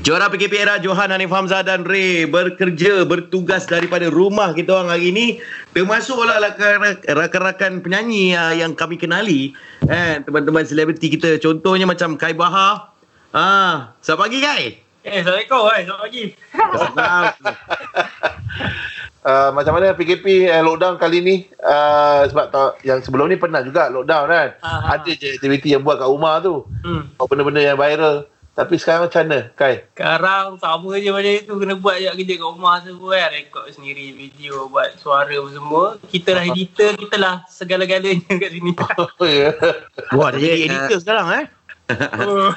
Juara PKP era Johan Hanif Hamzah dan Ray bekerja bertugas daripada rumah kita orang hari ini. Termasuklah rakan-rakan penyanyi uh, yang kami kenali. Eh teman-teman selebriti kita. Contohnya macam Kai Bahar ah selamat pagi Kai. Eh assalamualaikum hai selamat pagi. Uh, macam mana PKP uh, lockdown kali ni? Uh, sebab tak, yang sebelum ni pernah juga lockdown kan? Uh-huh. ada je aktiviti yang buat kat rumah tu. Hmm. benda-benda yang viral tapi sekarang macam mana, Kai? Sekarang sama je macam itu. Kena buat je kerja kat rumah semua kan. Rekod sendiri video, buat suara semua. Kita lah editor, kita lah segala-galanya kat sini. Oh, ya. Wah, dah jadi editor sekarang eh? Oh.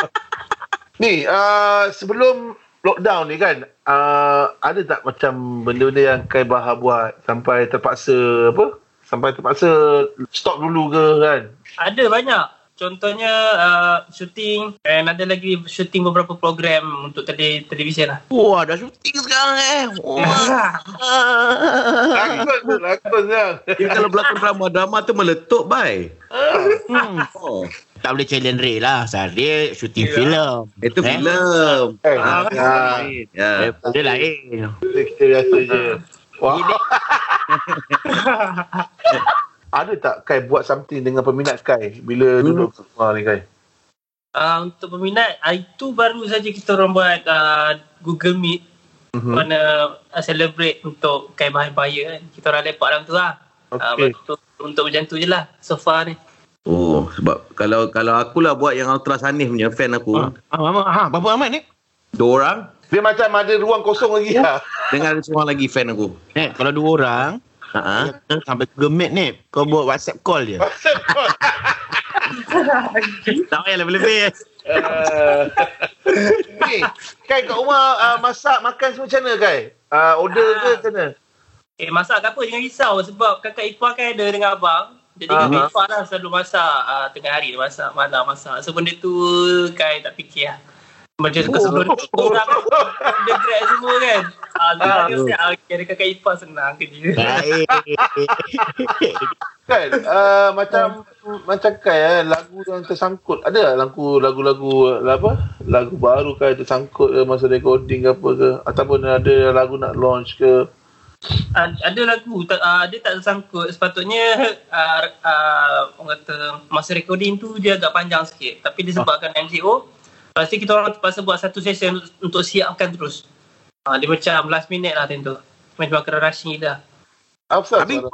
ni, uh, sebelum lockdown ni kan, uh, ada tak macam benda-benda yang Kai Bahar buat sampai terpaksa apa? Sampai terpaksa stop dulu ke kan? Ada banyak. Contohnya uh, shooting dan ada lagi shooting beberapa program untuk tele televisyen lah. Wah, dah shooting sekarang eh. Wah. lakon tu, lakon tu. kalau berlakon drama, drama tu meletup, bye. hmm. oh. Tak boleh challenge Ray lah. Sebab dia shooting yeah. filem. Itu eh? filem. Eh, ah, ya. Ya. Dia lain. Kita biasa je. Wah. ada tak Kai buat something dengan peminat Kai bila hmm. duduk rumah ni Kai? Uh, untuk peminat, uh, itu baru saja kita orang buat uh, Google Meet mm-hmm. mana uh, celebrate untuk Kai Bahaya Bahaya kan. Kita orang lepak dalam tu lah. Okay. Uh, untuk, untuk macam tu je lah so far ni. Oh, sebab kalau kalau akulah buat yang Ultra Sanif punya fan aku. Ah, ah, ah, berapa amat ni? Dua orang. Dia macam ada ruang kosong lagi lah. Dengan seorang lagi fan aku. Eh, kalau dua orang, Ha. Sampai gemet ni. Kau buat WhatsApp call je. WhatsApp call. tak payah lebih-lebih. Uh, ni, Kai kat rumah uh, masak makan semua macam mana Kai? Uh, order uh, ke macam mana? Eh masak ke apa jangan risau sebab kakak ipar kan ada dengan abang. Jadi uh-huh. kakak ipar lah selalu masak uh, tengah hari dia masak, malam masak. So benda tu Kai tak fikir lah. Macam oh. sebelum orang Dia grab semua kan Ah, ah. ah kakak ipar senang kerja. kan, uh, macam macam kan eh, lagu yang tersangkut. Ada lagu lagu-lagu apa? Lagu baru kan tersangkut ke masa recording ke apa ke? Ataupun ada lagu nak launch ke? Uh, ada lagu tak uh, dia tak tersangkut sepatutnya uh, uh, orang kata masa recording tu dia agak panjang sikit tapi disebabkan oh. MCO Pasti kita orang terpaksa buat satu session untuk siapkan terus. Ha, dia macam last minute lah tentu. Macam kena rushing dah. Apa Habis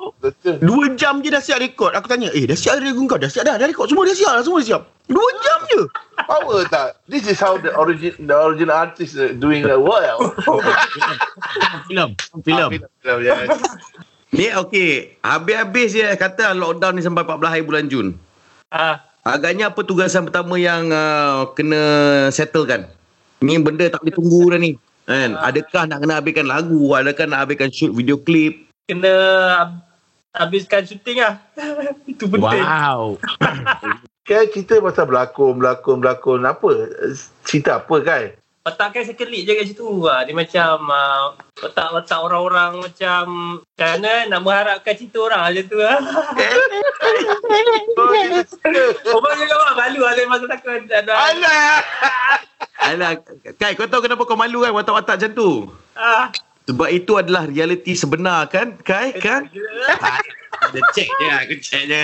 dua jam je dah siap rekod. Aku tanya, eh dah siap rekod kau? Dah siap dah? Dah rekod semua dah siap lah. Semua dah siap. Dua jam je. Power tak? This is how the origin the original artist doing the work. Film. Film. Film. Yes. Ni okey. Habis-habis je kata lockdown ni sampai 14 hari bulan Jun. Ah. Agaknya apa tugasan pertama yang uh, kena settlekan? Ni benda tak boleh tunggu dah ni. Kan? Uh, Adakah nak kena habiskan lagu? Adakah nak habiskan shoot video klip? Kena habiskan shooting lah. Itu penting. Wow. kan cerita pasal berlakon, berlakon, berlakon. Apa? Cerita apa kan? Letakkan sekelip je kat situ. Ha. Dia macam uh, letak-letak orang-orang macam macam mana nak mengharapkan cerita orang macam tu. Ha. Orang juga buat malu ada masa takut. Alah. Alah. Kai, kau tahu kenapa kau malu kan watak-watak macam tu? Ah. Sebab itu adalah realiti sebenar kan, Kai? Kan? Ada check je, aku check je.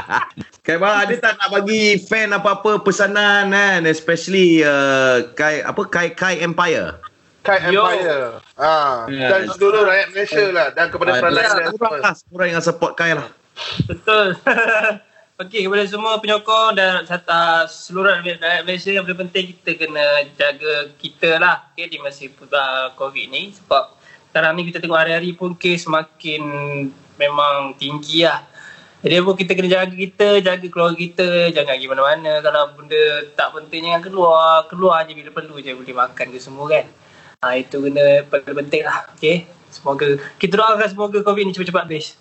Kai Bang, ada tak nak bagi fan apa-apa pesanan kan? Especially uh, Kai, apa, Kai, Kai Empire? Kai Empire. Ah, yeah. Dan seluruh rakyat Malaysia lah. Dan kepada peralahan. Kurang lah, yang support Kai lah. Betul. Okey, kepada semua penyokong dan serta seluruh rakyat Malaysia yang penting kita kena jaga kita lah okay, di masa uh, COVID ni sebab sekarang ni kita tengok hari-hari pun kes semakin memang tinggi lah. Jadi pun kita kena jaga kita, jaga keluarga kita, jangan pergi mana-mana. Kalau benda tak penting jangan keluar, keluar je bila perlu je boleh makan ke semua kan. Ha, itu kena paling penting lah. Okay. Semoga, kita doakan semoga COVID ni cepat-cepat habis.